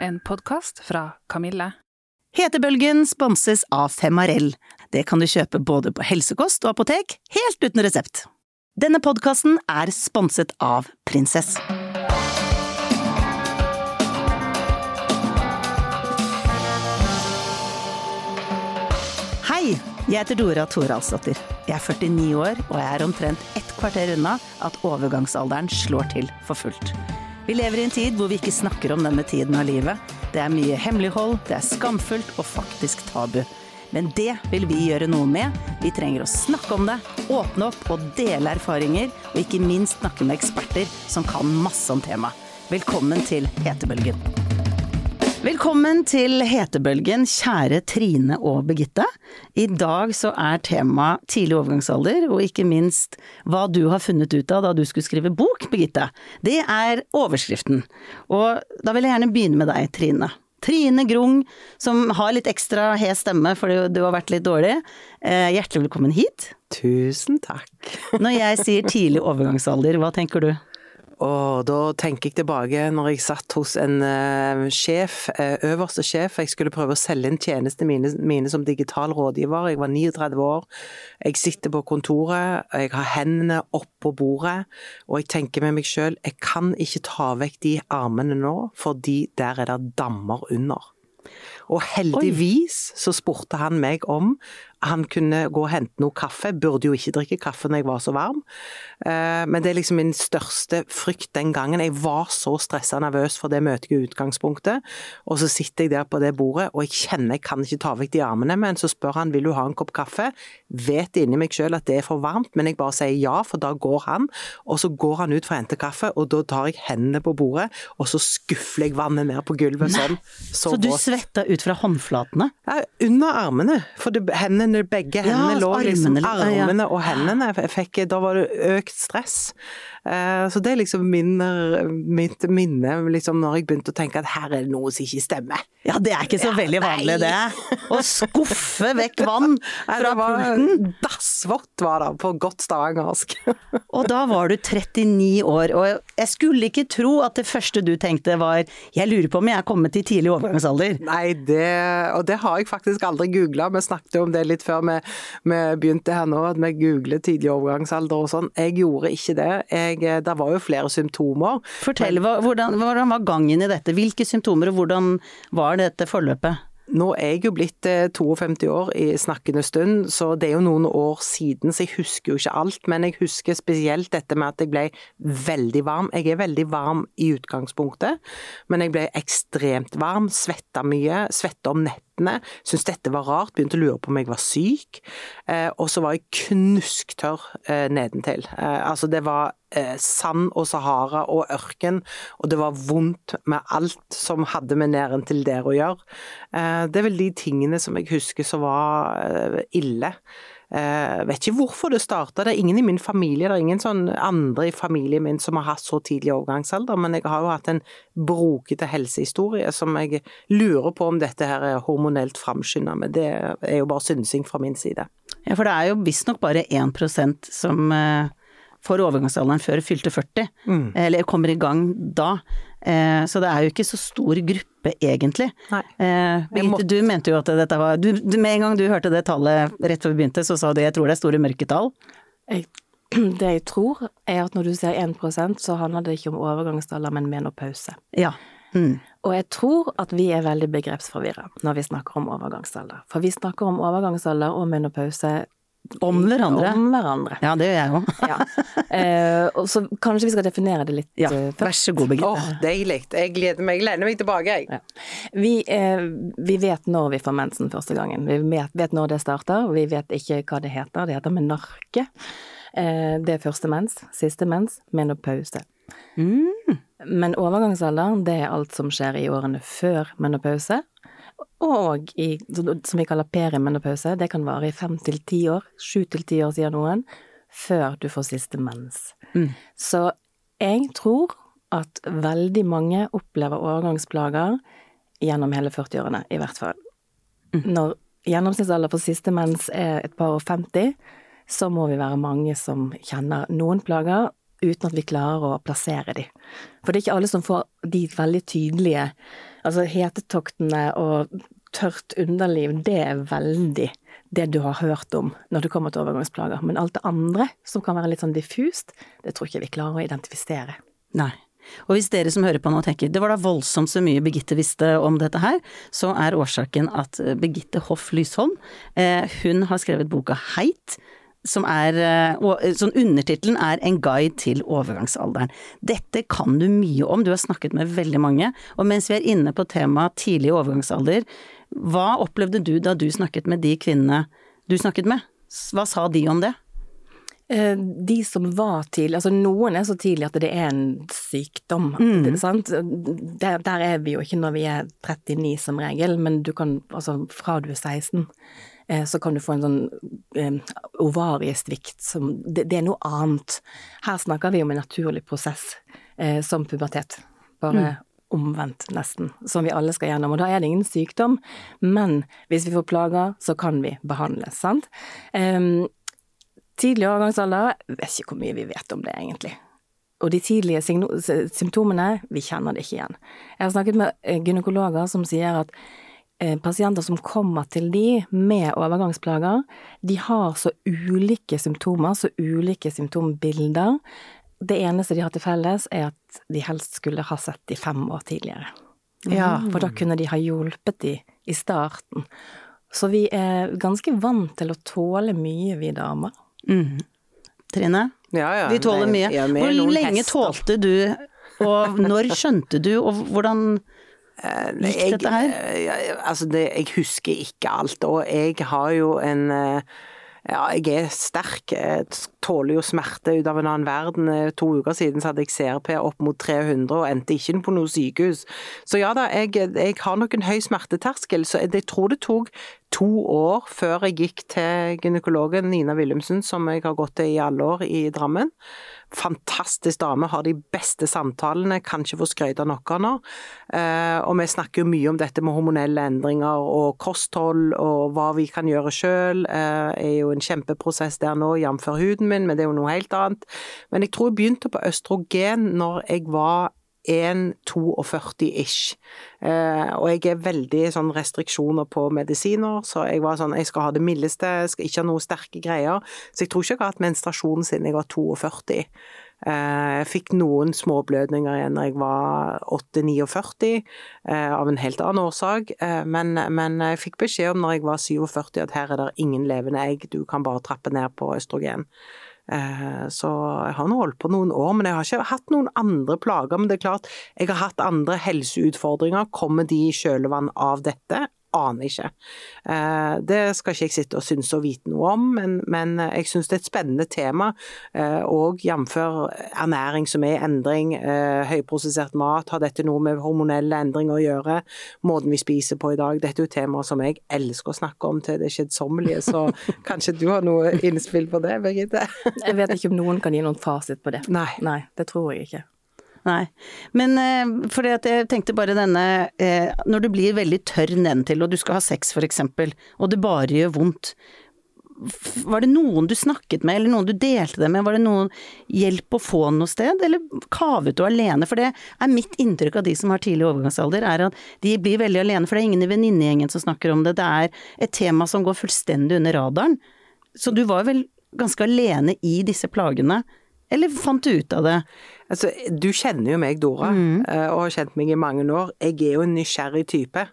en podkast fra Kamille. Hetebølgen sponses av Femarell. Det kan du kjøpe både på helsekost og apotek, helt uten resept. Denne podkasten er sponset av Prinsess. Hei, jeg heter Dora Thoralsdottir. Jeg er 49 år, og jeg er omtrent ett kvarter unna at overgangsalderen slår til for fullt. Vi lever i en tid hvor vi ikke snakker om denne tiden av livet. Det er mye hemmelighold, det er skamfullt og faktisk tabu. Men det vil vi gjøre noe med. Vi trenger å snakke om det, åpne opp og dele erfaringer, og ikke minst snakke med eksperter som kan masse om temaet. Velkommen til Hetebølgen. Velkommen til Hetebølgen, kjære Trine og Birgitte. I dag så er tema tidlig overgangsalder, og ikke minst hva du har funnet ut av da du skulle skrive bok, Birgitte. Det er overskriften. Og da vil jeg gjerne begynne med deg, Trine. Trine Grung, som har litt ekstra hes stemme fordi du har vært litt dårlig. Eh, hjertelig velkommen hit. Tusen takk. Når jeg sier tidlig overgangsalder, hva tenker du? Og da tenker jeg tilbake når jeg satt hos en uh, sjef, uh, øverste sjef. Jeg skulle prøve å selge inn tjenestene mine, mine, som digital rådgiver. Jeg var 39 år. Jeg sitter på kontoret, jeg har hendene oppå bordet, og jeg tenker med meg sjøl jeg kan ikke ta vekk de armene nå, fordi der er det dammer under. Og heldigvis så spurte han meg om han kunne gå og hente noe kaffe. Burde jo ikke drikke kaffe når jeg var så varm. Eh, men det er liksom min største frykt den gangen. Jeg var så stressa og nervøs for det møtet i utgangspunktet. Og så sitter jeg der på det bordet og jeg kjenner jeg kan ikke ta vekk de armene. Men så spør han vil du ha en kopp kaffe. Vet inni meg sjøl at det er for varmt, men jeg bare sier ja, for da går han. Og så går han ut for å hente kaffe, og da tar jeg hendene på bordet, og så skuffer jeg vannet ned på gulvet sånn. Så, så du svetta ut fra håndflatene? Ja, under armene. For det, hendene begge hendene ja, lå liksom Armene og hendene. Fikk, da var det økt stress. Eh, så det er liksom min, mitt minne liksom når jeg begynte å tenke at her er det noe som ikke stemmer. Ja, det er ikke så ja, veldig vanlig det. Å skuffe vekk vann fra pulten. Dassvått var det, på godt stavangersk. Og da var du 39 år, og jeg skulle ikke tro at det første du tenkte var jeg lurer på om jeg er kommet til tidlig overgangsalder. Nei, det, og det har jeg faktisk aldri googla. Vi snakket om det litt før vi, vi begynte her nå, at vi googler tidlig overgangsalder og sånn. Jeg gjorde ikke det. Jeg, det var jo flere symptomer. Fortell, men, hvordan, hvordan var gangen i dette? Hvilke symptomer, og hvordan var dette forløpet? Nå er jeg jo blitt 52 eh, år i snakkende stund, så det er jo noen år siden, så jeg husker jo ikke alt. Men jeg husker spesielt dette med at jeg ble veldig varm. Jeg er veldig varm i utgangspunktet, men jeg ble ekstremt varm, svetta mye, svetta om nettene nettene. Syntes dette var rart, begynte å lure på om jeg var syk. Eh, og så var jeg knusktørr eh, nedentil. Eh, altså det var sand og Sahara og ørken, og det var vondt med alt som hadde med næren til der å gjøre. Det er vel de tingene som jeg husker som var ille. Jeg vet ikke hvorfor det starta, det er ingen i min familie, det er ingen sånn andre i familien min som har hatt så tidlig overgangsalder, men jeg har jo hatt en brokete helsehistorie som jeg lurer på om dette her er hormonelt framskynda, men det er jo bare synsing fra min side. Ja, for det er jo visstnok bare 1% som eh, får overgangsalderen før fylte 40, mm. eller kommer i gang da. Eh, så det er jo ikke så stor gruppe, egentlig. Eh, Birgitte, du mente jo at dette var du, Med en gang du hørte det tallet rett før vi begynte, så sa du jeg tror det er store mørketall. Jeg, det jeg tror, er at når du sier 1% så handler det ikke om overgangsalder, men menopause. Ja. Mm. Og jeg tror at vi er veldig begrepsforvirra når vi snakker om overgangsalder. For vi snakker om overgangsalder og menopause om hverandre. Om hverandre. Ja, det gjør jeg òg. ja. eh, så kanskje vi skal definere det litt ja, først. Vær så god, Birgitte. Åh, oh, deilig. Jeg gleder meg. Jeg Lener meg tilbake, jeg. Ja. Vi, eh, vi, vet når vi får mensen første gangen. Vi vet, vet, når det starter. Vi vet ikke hva det heter. Det heter menarke. Eh, det er første mens. Siste mens. Menopause. Mm. Men overgangsalderen, det er alt som skjer i årene før menopause, og i, som vi kaller perimenopause, det kan vare i fem til ti år, sju til ti år, sier noen, før du får siste mens. Mm. Så jeg tror at veldig mange opplever overgangsplager gjennom hele 40-årene, i hvert fall. Mm. Når gjennomsnittsalder for siste mens er et par og 50, så må vi være mange som kjenner noen plager, uten at vi klarer å plassere de. For det er ikke alle som får de veldig tydelige Altså hetetoktene og tørt underliv, det er veldig det du har hørt om når det kommer til overgangsplager. Men alt det andre, som kan være litt sånn diffust, det tror ikke vi klarer å identifisere. Nei. Og hvis dere som hører på nå tenker det var da voldsomt så mye Birgitte visste om dette her, så er årsaken at Birgitte Hoff Lysholm, eh, hun har skrevet boka Heit, som er sånn Undertittelen er En guide til overgangsalderen. Dette kan du mye om, du har snakket med veldig mange. Og mens vi er inne på temaet tidlig overgangsalder, hva opplevde du da du snakket med de kvinnene du snakket med? Hva sa de om det? De som var tidlig, altså noen er så tidlig at det er en sykdom. Mm. Der, der, er vi jo ikke når vi er 39 som regel, men du kan altså fra du er 16 Eh, så kan du få en sånn eh, ovariesvikt som det, det, er noe annet. Her snakker vi om en naturlig prosess eh, som pubertet. Bare mm. omvendt, nesten. Som vi alle skal gjennom. Og da er det ingen sykdom, men hvis vi får plager, så kan vi behandles, sant. Eh, tidlig overgangsalder, vet ikke hvor mye vi vet om det, egentlig. Og de tidlige symptomene, vi kjenner det ikke igjen. Jeg har snakket med eh, gynekologer som sier at Eh, pasienter som kommer til de med overgangsplager, de har så ulike symptomer, så ulike symptombilder. Det eneste de har til felles, er at de helst skulle ha sett de fem år tidligere. Ja, for da kunne de ha hjulpet de i starten. Så vi er ganske vant til å tåle mye, vi damer. Mm. Trine? Ja, ja, vi tåler mye. Hvor lenge hester. tålte du, og når skjønte du, og hvordan Gikk dette her? Jeg, altså det, jeg husker ikke alt, og jeg har jo en eh, ja, jeg er sterk. Jeg tåler jo smerte ut av en annen verden. To uker siden så hadde jeg CRP opp mot 300 og endte ikke på noe sykehus. Så ja da, jeg, jeg har nok en høy smerteterskel. Så jeg, jeg tror det tok to år før jeg gikk til gynekologen Nina Willumsen, som jeg har gått til i alle år i Drammen fantastisk dame, har de beste samtalene, kan ikke få skryte noe av nå. Eh, og vi snakker jo mye om dette med hormonelle endringer og kosthold og hva vi kan gjøre sjøl. Eh, er jo en kjempeprosess der nå, jf. huden min, men det er jo noe helt annet. Men jeg tror jeg begynte på østrogen når jeg var 1,42-ish. Eh, og jeg er veldig sånn restriksjoner på medisiner, så jeg var sånn jeg skal ha det mildeste, skal ikke ha noe sterke greier. Så jeg tror ikke jeg har hatt menstruasjon siden jeg var 42. Eh, jeg fikk noen småblødninger igjen når jeg var 8-49, eh, av en helt annen årsak. Men, men, jeg fikk beskjed om når jeg var 47 at her er det ingen levende egg, du kan bare trappe ned på østrogen. Eh, så jeg har nå holdt på noen år, men jeg har ikke hatt noen andre plager. Men det er klart, jeg har hatt andre helseutfordringer. Kommer de i kjølvann av dette? Aner ikke. Eh, det skal ikke jeg sitte og synes og vite noe om, men, men jeg synes det er et spennende tema. Eh, og jf. ernæring som er i endring, eh, høyprosessert mat, har dette noe med hormonelle endringer å gjøre? Måten vi spiser på i dag. Dette er jo temaer som jeg elsker å snakke om til det kjedsommelige, så kanskje du har noe innspill på det, Birgitte? jeg vet ikke om noen kan gi noen fasit på det. Nei. Nei, det tror jeg ikke. Nei. Men eh, at jeg tenkte bare denne eh, Når du blir veldig tørr nedentil, og du skal ha sex eksempel, og det bare gjør vondt. Var det noen du snakket med, eller noen du delte det med? Var det noen hjelp å få noe sted, eller kavet du alene? For det er mitt inntrykk av de som har tidlig overgangsalder, er at de blir veldig alene, for det er ingen i venninnegjengen som snakker om det. Det er et tema som går fullstendig under radaren. Så du var vel ganske alene i disse plagene, eller fant du ut av det? Altså, du kjenner jo meg, Dora, mm. Eh, og har kjent meg i mange år. Jeg er jo en nysgjerrig type.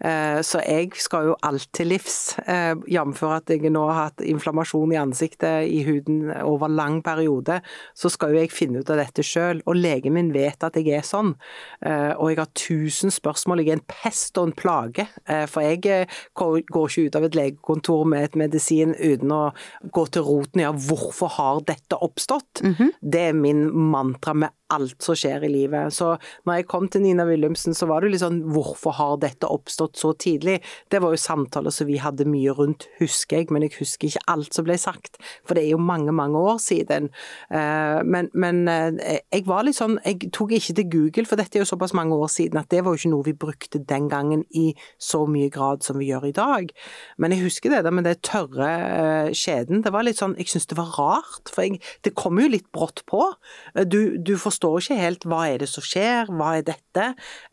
Eh, så jeg skal jo alt til livs, eh, jf. at jeg nå har hatt inflammasjon i ansiktet, i huden, over lang periode. Så skal jo jeg finne ut av dette sjøl, og legen min vet at jeg er sånn. Og jeg har tusen spørsmål, jeg er en pest og en plage. For jeg går ikke ut av et legekontor med et medisin uten å gå til roten ja, hvorfor har dette oppstått? Mm -hmm. Det er min mantra med alt som skjer i livet. Så når jeg kom til Nina Willumsen, så var det litt sånn hvorfor har dette oppstått så tidlig? Det var jo samtaler som vi hadde mye rundt, husker jeg, men jeg husker ikke alt som ble sagt. For det er jo mange, mange år siden. Eh, men, men eh, jeg var litt sånn Jeg tok ikke til Google, for dette er jo såpass mange år siden at det var jo ikke noe vi brukte den gangen i så mye grad som vi gjør i dag. Men jeg husker det der med det tørre eh, skjeden. Det var litt sånn Jeg syns det var rart, for jeg, det kom jo litt brått på. Du, du forstår forstår ikke helt hva er det som skjer, hva er dette?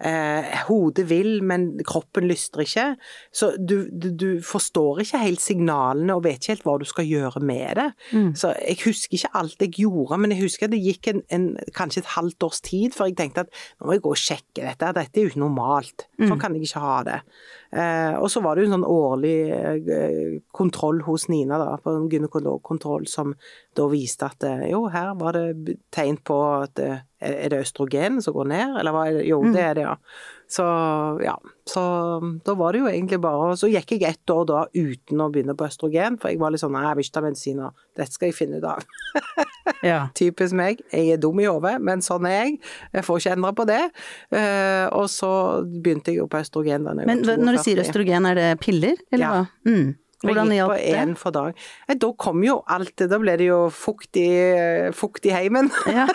Eh, hodet vil, men kroppen lyster ikke. Så du, du, du, forstår ikke helt signalene og vet ikke helt hva du skal gjøre med det. Mm. Så jeg husker ikke alt jeg gjorde, men jeg husker at det gikk en, en, kanskje et halvt års tid før jeg tenkte at nå må jeg gå og sjekke dette, dette er jo ikke normalt. Sånn mm. kan jeg ikke ha det. Eh, og så var det jo en sånn årlig eh, kontroll hos Nina, da, på en gynekologkontroll, som da viste at eh, jo, her var det tegn på at er det østrogen som går ned, eller hva er det? Jo, mm. det er det, ja. Så ja, så da var det jo egentlig bare Så gikk jeg ett år da uten å begynne på østrogen, for jeg var litt sånn nei, jeg vil ikke ta medisiner, dette skal jeg finne ut av. ja. Typisk meg, jeg er dum i hodet, men sånn er jeg. Jeg får ikke endre på det. Uh, og så begynte jeg jo på østrogen da jeg men, var 42. Men når du sier østrogen, er det piller, eller ja. hva? Mm. Hvordan hjalp det? Én for dag. Da kom jo alt. Da ble det jo fukt i, fukt i heimen. Ja.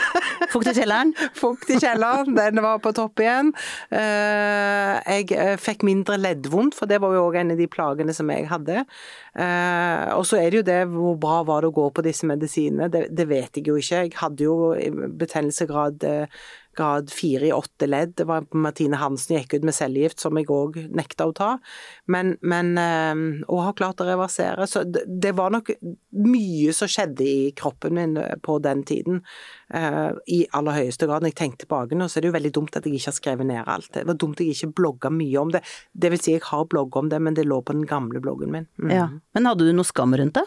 Fukt i kjelleren? fukt i kjelleren. Den var på topp igjen. Eh, jeg eh, fikk mindre leddvondt, for det var jo òg en av de plagene som jeg hadde. Eh, og så er det jo det, hvor bra var det å gå på disse medisinene? Det, det vet jeg jo ikke. Jeg hadde jo betennelsesgrad grad fire i åtte ledd. Det var Martine Hansen gikk ut med cellegift, som jeg òg nekta å ta. Men, men Og eh, har klart å reversere. Så det, det, var nok mye som skjedde i kroppen min eh, på den tiden. Uh, I aller høyeste grad. Når jeg tenker tilbake nå, så er det jo veldig dumt at jeg ikke har skrevet ned alt. Det var dumt at jeg ikke blogga mye om det. Det vil si, jeg har blogga om det, men det lå på den gamle bloggen min. Mm. Ja. Men hadde du noe skam rundt det?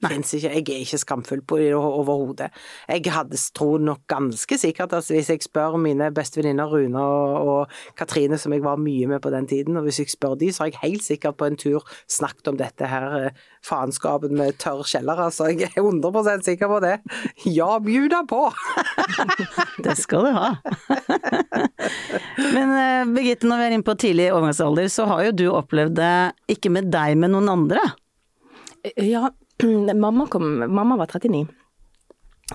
Fins ikke. Jeg er ikke skamfull på det overhodet. Jeg hadde tror nok ganske sikkert at hvis jeg spør mine bestevenninner Rune og, og, Katrine, som jeg var mye med på den tiden, og hvis jeg spør de, så har jeg helt sikkert på en tur snakket om dette her faenskapen faenskapet med tørr kjeller, altså. Jeg er 100 sikker på det. Ja, bjuda på! det skal du ha. Men eh, Birgitte, når vi er inne på tidlig overgangsalder, så har jo du opplevd det ikke med deg, men noen andre? Ja, mamma, kom, mamma var 39.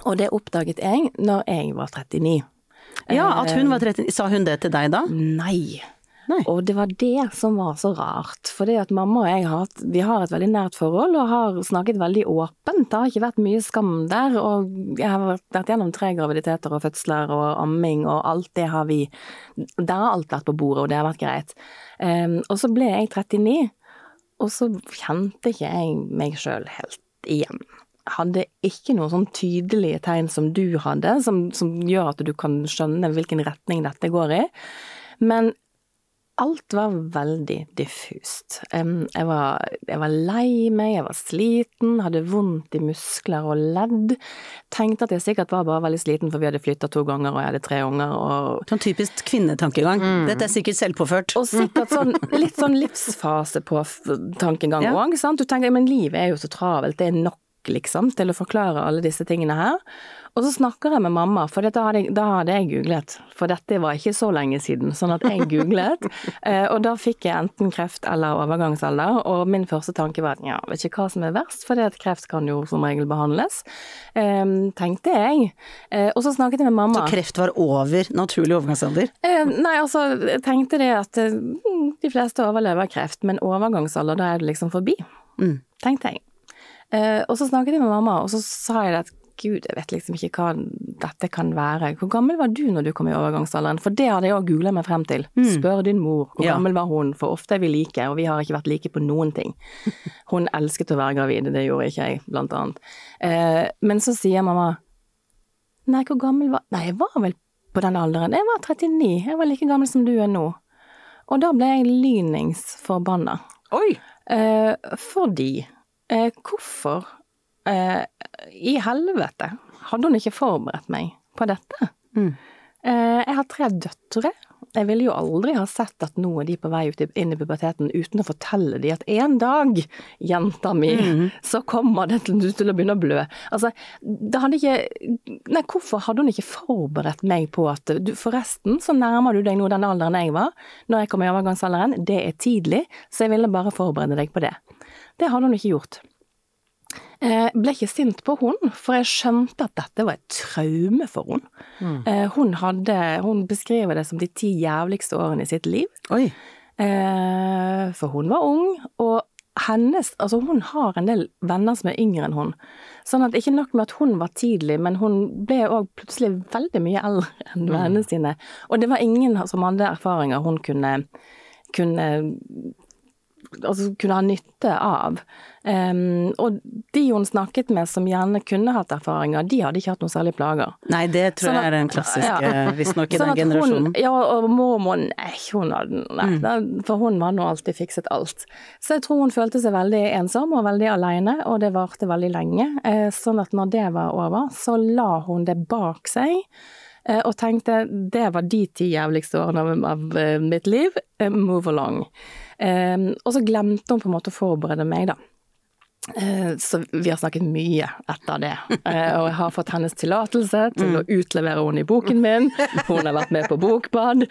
Og det oppdaget jeg når jeg var 39. Ja, at hun var 39. Sa hun det til deg da? Nei. Nei. Og det var det som var så rart. For det at mamma og jeg har, vi har et veldig nært forhold og har snakket veldig åpent. Det har ikke vært mye skam der. Og jeg har vært gjennom tre graviditeter og fødsler og amming og alt det har vi Der har alt vært på bordet, og det har vært greit. Um, og så ble jeg 39. Og så kjente ikke jeg meg sjøl helt igjen. Hadde ikke noen sånn tydelige tegn som du hadde, som, som gjør at du kan skjønne hvilken retning dette går i. Men alt var veldig diffust. Jeg var, jeg var, lei meg, jeg var sliten, hadde vondt i muskler og ledd. Tenkte at jeg sikkert var bare veldig sliten for vi hadde flytta to ganger og jeg hadde tre unger og Sånn typisk kvinnetankegang. Mm. Dette er sikkert selvpåført. Og sikkert sånn, litt sånn livsfase på tankegang òg, ja. sant. Du tenker men livet er jo så travelt, det er nok liksom til å forklare alle disse tingene her. Og så snakker jeg med mamma, for da hadde, jeg, da hadde jeg googlet. For dette var ikke så lenge siden, sånn at jeg googlet. Eh, og da fikk jeg enten kreft eller overgangsalder, og min første tanke var at ja, vet ikke hva som er verst, for det at kreft kan jo som regel behandles. Um, tenkte jeg. Eh, og så snakket jeg med mamma. Så kreft var over naturlig overgangsalder? nei, altså, jeg tenkte det at de fleste overlever kreft, men overgangsalder, da er det liksom forbi. Mm. Tenkte jeg. Og så snakket jeg med mamma, og så sa jeg at gud, jeg vet liksom ikke hva dette kan være. Hvor gammel var du når du kom i overgangsalderen? For det hadde jeg òg googla meg frem til. Mm. Spør din mor, hvor ja. gammel var hun? For ofte er vi like, og vi har ikke vært like på noen ting. Hun elsket å være gravid, det gjorde ikke jeg, blant annet. Eh, men så sier mamma Nei, hvor gammel var Nei, jeg var vel på den alderen. Jeg var 39, jeg var like gammel som du er nå. Og da ble jeg lynings forbanna. Oi! Eh, fordi eh, Hvorfor eh, i helvete hadde hun ikke forberedt meg på dette? Mm. Eh, jeg har tre døtre. Jeg ville jo aldri ha sett at nå er de på vei ut inn i puberteten uten å fortelle de at en dag, jenta mi, mm. så kommer det til, til, å begynne å blø. Altså, det hadde ikke Nei, hvorfor hadde hun ikke forberedt meg på at du, Forresten, så nærmer du deg nå den alderen jeg var når jeg kom i overgangsalderen. Det er tidlig, så jeg ville bare forberede deg på det. Det hadde hun ikke gjort. Jeg eh, ble ikke sint på hun, for jeg skjønte at dette var et traume for hun. Mm. Eh, hun hadde Hun beskriver det som de ti jævligste årene i sitt liv. Oi. Eh, for hun var ung, og hennes Altså, hun har en del venner som er yngre enn hun. Sånn at ikke nok med at hun var tidlig, men hun ble òg plutselig veldig mye eldre enn vennene sine. Og det var ingen som hadde erfaringer hun kunne, kunne altså kunne ha nytte av. Um, og de hun snakket med som gjerne kunne hatt erfaringer, de hadde ikke hatt noen særlige plager. Nei, det tror Sånn jeg er den klassiske, ja. visstnok i Sånn den generasjonen. Hun, ja, og mormor, nei, hun hadde, nei, da- for hun var nå alltid fikset alt. Så jeg tror hun følte seg veldig ensom og veldig alene, og det varte veldig lenge. Eh, sånn at når det var over, så la hun det bak seg. Eh, Og tenkte det var de ti jævligste årene av, eh, mitt liv, eh, move along. Og så glemte hun på en måte å forberede meg, da. Så vi har snakket mye etter det, og jeg har fått hennes tillatelse til å utlevere henne i boken min. Hun har vært med på bokbad.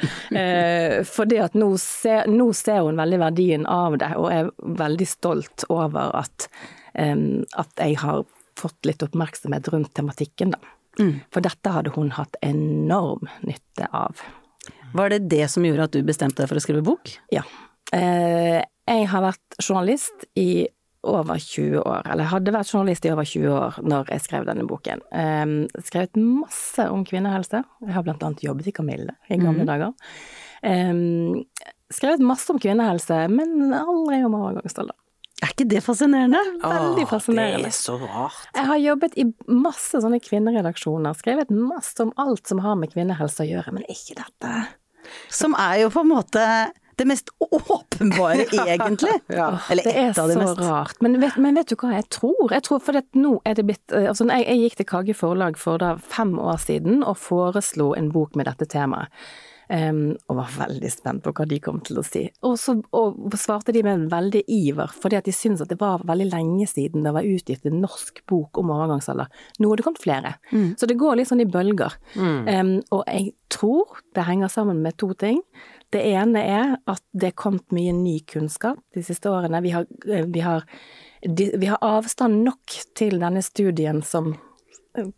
Fordi at nå ser, nå ser hun veldig verdien av det, og er veldig stolt over at, at jeg har fått litt oppmerksomhet rundt tematikken, da. For dette hadde hun hatt enorm nytte av. Var det det som gjorde at du bestemte deg for å skrive bok? Ja. Eh, jeg har vært journalist i over 20 år, eller hadde vært journalist i over 20 år når jeg skrev denne boken. Eh, skrevet masse om kvinnehelse. Jeg har blant annet jobbet i Kamille i gamle dager. Eh, skrevet masse om kvinnehelse, men aldri om overgangsalder. Er ikke det fascinerende? Veldig fascinerende. Åh, Det er så rart. Jeg har jobbet i masse sånne kvinneredaksjoner, skrevet masse om alt som har med kvinnehelse å gjøre, men ikke dette. Som er jo på en måte det mest åpenbare, egentlig. Ja. Eller Det er et mest. det så rart. Men vet, men vet du hva jeg tror? Jeg tror for at nå er det blitt eh, Altså, jeg, jeg gikk til Kagge forlag for da fem år siden og foreslo en bok med dette temaet. Em, og var veldig spent på hva de kom til å si. Og så og svarte de med en veldig iver, fordi at de syntes at det var veldig lenge siden det var utgitt en norsk bok om overgangsalder. Nå har det kommet flere. Så det går litt sånn i bølger. Em, og jeg tror det henger sammen med to ting. Det ene er at det er kommet mye ny kunnskap de siste årene. Vi har, eh, vi har, vi har avstand nok til denne studien som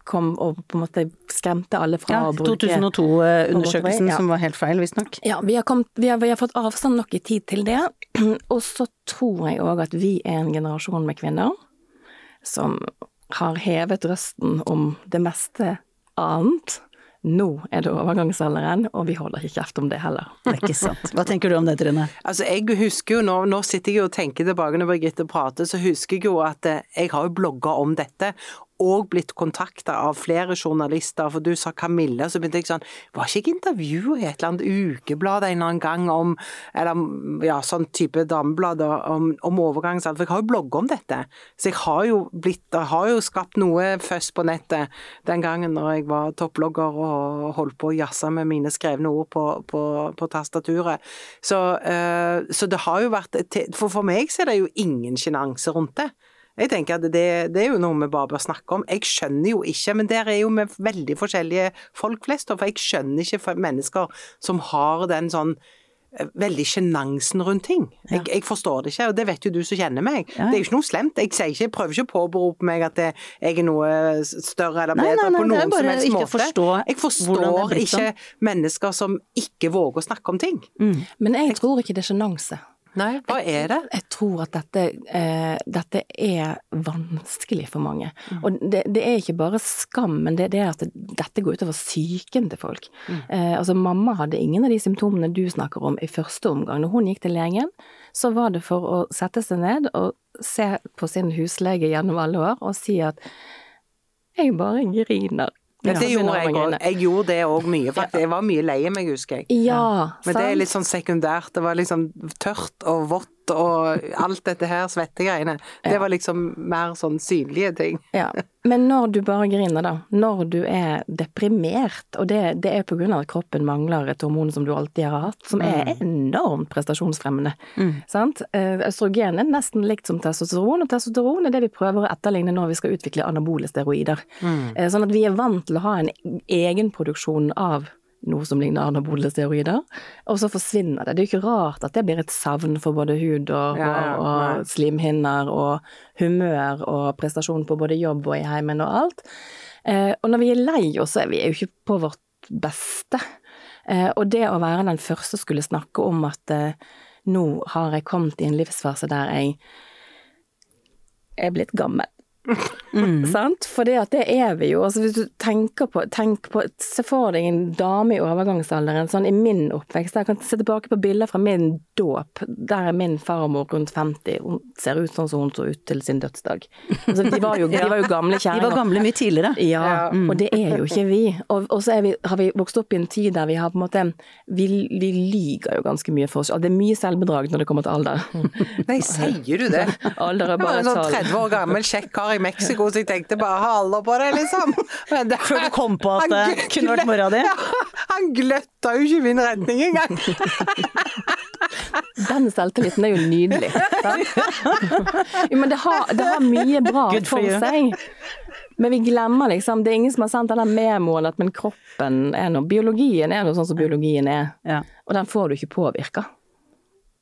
kom og på en måte skremte alle fra Ja, å bruke 2002-undersøkelsen Ja. som var helt feil, visstnok. ja, vi har, kommet, vi, har, vi har fått avstand nok i tid til det. Og så tror jeg òg at vi er en generasjon med kvinner som har hevet røsten om det meste annet. Nå er det overgangsalderen, og vi holder ikke kjeft om det heller. Det er ikke sant. Hva tenker du om det, Trine? Altså, jeg husker jo nå, nå sitter jeg jo og tenker tilbake når Birgitte prater, så husker jeg jo at eh, jeg har jo blogga om dette, og blitt kontakta av flere journalister, for du sa Camilla, så begynte jeg sånn Var ikke jeg intervjua i et eller annet ukeblad en eller annen gang om Eller ja, sånn type dameblad om, om overgangsalder, for jeg har jo blogga om dette. Så jeg har jo blitt Jeg har jo skapt noe først på nettet den gangen når jeg var topplogger og holdt på å jazze med mine skrevne ord på, på, på tastaturet. Så, eh, så det har jo vært For for meg så er det jo ingen sjenanse rundt det. Jeg tenker at det, det er jo noe vi bare bør snakke om. Jeg skjønner jo ikke, men der er jo vi veldig forskjellige folk flest, for jeg skjønner ikke mennesker som har den sånn eh, veldig sjenansen rundt ting. Jeg, jeg forstår det ikke, og det vet jo du som kjenner meg. Ja. Det er jo ikke noe slemt. Jeg, sier ikke, jeg prøver ikke å påberope meg at det, jeg er noe større eller Nei, bedre nei, nei, på det er noen som helst ikke måte. forstå jeg forstår sånn. ikke mennesker som ikke våger å snakke om ting. Men jeg tror ikke det er sjenanse. Nei, hva er det? Jeg tror at dette, eh, dette er vanskelig for mange. Og det, det er ikke bare skam, men det, det er at det, dette går utover psyken til folk. Eh, altså mamma hadde ingen av de symptomene du snakker om i første omgang. Når hun gikk til legen, så var det for å sette seg ned og se på sin huslege gjennom alle år og si at jeg bare griner. Ja, det gjorde jeg òg. Jeg gjorde det òg mye, faktisk. Jeg var mye lei meg, husker jeg. Ja, Men det er litt sånn sekundært. Det var liksom tørt og vått og alt dette her svettegreiene. Det var liksom mer sånn synlige ting. Ja, men når du bare griner da, når du er deprimert, og det, det er på grunn av at kroppen mangler et hormon som du alltid har hatt, som er enormt prestasjonsfremmende, sant? Eh, Østrogen er nesten likt som testosteron, og testosteron er det vi prøver å etterligne når vi skal utvikle anabole steroider. Mm. Sånn at vi er vant til å ha en egenproduksjon av noe som ligner anabole steroider, og så forsvinner det. Det er jo ikke rart at det blir et savn for både hud og, Ja, ja, og, og slimhinner og humør og prestasjon på både jobb og i heimen og alt. Eh, og når vi er lei oss, så er vi jo ikke på vårt beste. Eh, og det å være den første skulle snakke om at eh, nå har jeg kommet i en livsfase der jeg er blitt gammel. Sant? For det at det er vi jo. Altså hvis du tenker på, tenk på Se for deg en dame i overgangsalderen, sånn i min oppvekst. Jeg kan se tilbake på bilder fra min dåp. Der er min farmor rundt 50. Hun ser ut sånn som hun så ut til sin dødsdag. Altså, de, var jo, de var jo gamle De var gamle mye tidligere. Ja, og det er jo ikke vi. Og, og så er vi, har vi vokst opp i en tid der vi har på en måte Vi, vi lyger jo ganske mye for oss. Og det er mye selvbedrag når det kommer til alder. Nei, sier du det? Alder er Jeg var bare en et sånn tall. 30 år gammel kjekk kar i Mexico, så jeg tenkte bare ha alder på det, liksom. Men det- Før du kom på at Han det kunne vært mora di? Ja, han gløtta jo ikke i min retning engang. Den selvtilliten er jo nydelig. Jo, men det har, det har mye bra Good for for seg. Men vi glemmer liksom Det er ingen som har sendt den memoen at men kroppen er noe Biologien er noe sånn som biologien er. Ja. Og den får du ikke påvirka.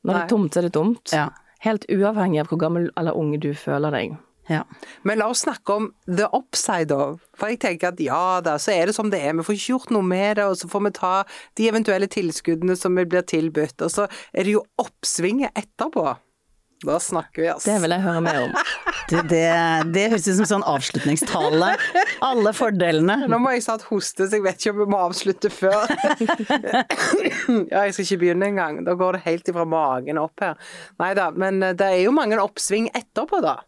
Når det er tomt, så er det tomt. Ja. Helt uavhengig av hvor gammel eller ung du føler deg. Ja. Men la oss snakke om the upside of. For jeg tenker at ja da, så er det som det er. Vi får ikke gjort noe med det, og så får vi ta de eventuelle tilskuddene som vi blir tilbudt. Og så er det jo oppsvinget etterpå. Da snakker vi, altså. Det vil jeg høre mer om. Det, det, det høres ut som sånn avslutningstale. Alle fordelene. Nå må jeg snart hoste, så jeg vet ikke om vi må avslutte før. ja, jeg skal ikke begynne engang. Da går det helt ifra magen opp her. Nei da, men eh, det er jo mange oppsving etterpå, da.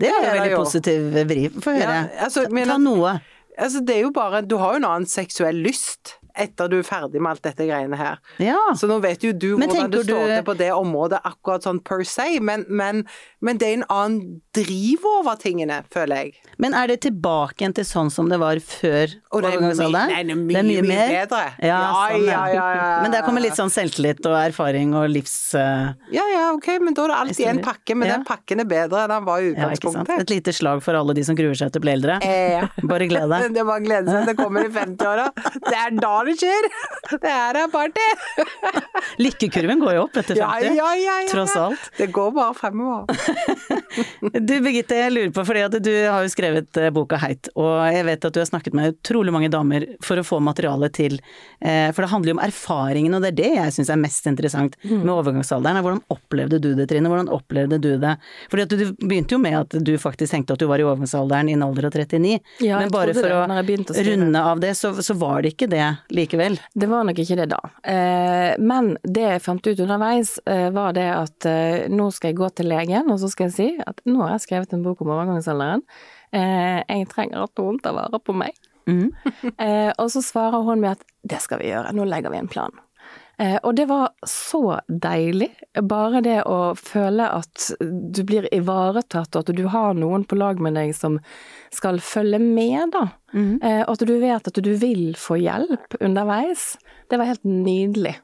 Det er jo veldig positiv vri. Få høre. Ja, altså, men Ta noe. Altså, det er jo bare Du har jo en annen seksuell lyst etter du er ferdig med alt dette greiene her. Ja. Så nå vet jo du Men hvordan du står du- til på det området akkurat sånn per se, men, men, men det er en annen driv over tingene, føler jeg. Men er det tilbake igjen til sånn som det var før overgangsalderen? det er nei, det er mye, mye bedre. Ja, Ja, sånn, ja, ja, ja. Men der kommer litt sånn selvtillit og erfaring og livs... Uh, Ja ja, ok, men da er det alltid en pakke, men den pakken er bedre enn den var i utgangspunktet. Et lite slag for alle de som gruer seg til å bli eldre. Eh, Bare gled deg. Det var glede seg, det kommer i 50-åra. Det er da det skjer! Det her er party! Lykkekurven går jo opp etter 50, Ja, ja, ja, ja. tross alt. Det går bare fremover. Du Birgitte, jeg lurer på, fordi at du har jo skrevet eh, boka Heit, og jeg vet at du har snakket med utrolig mange damer for å få materialet til, eh, for det handler jo om erfaringen, og det er det jeg syns er mest interessant med overgangsalderen. er Hvordan opplevde du det, Trine? Hvordan opplevde du det? Fordi at du begynte jo med at du faktisk tenkte at du var i overgangsalderen i en alder av 39, Ja, men bare for å å runde av det, så, så var det ikke det likevel. Det var nok ikke det da. Eh, men det jeg fant ut underveis, var det at nå skal jeg gå til legen, og så skal jeg si at nå har skrevet en bok om overgangsalderen. Eh, jeg trenger at noen tar vare på meg. Mm. eh, og så svarer hun med at det skal vi gjøre, nå legger vi en plan. Eh, og det var så deilig, bare det å føle at du blir ivaretatt, og at du har noen på lag med deg som skal følge med, da. Eh, og at du vet at du vil få hjelp underveis. Det var helt nydelig.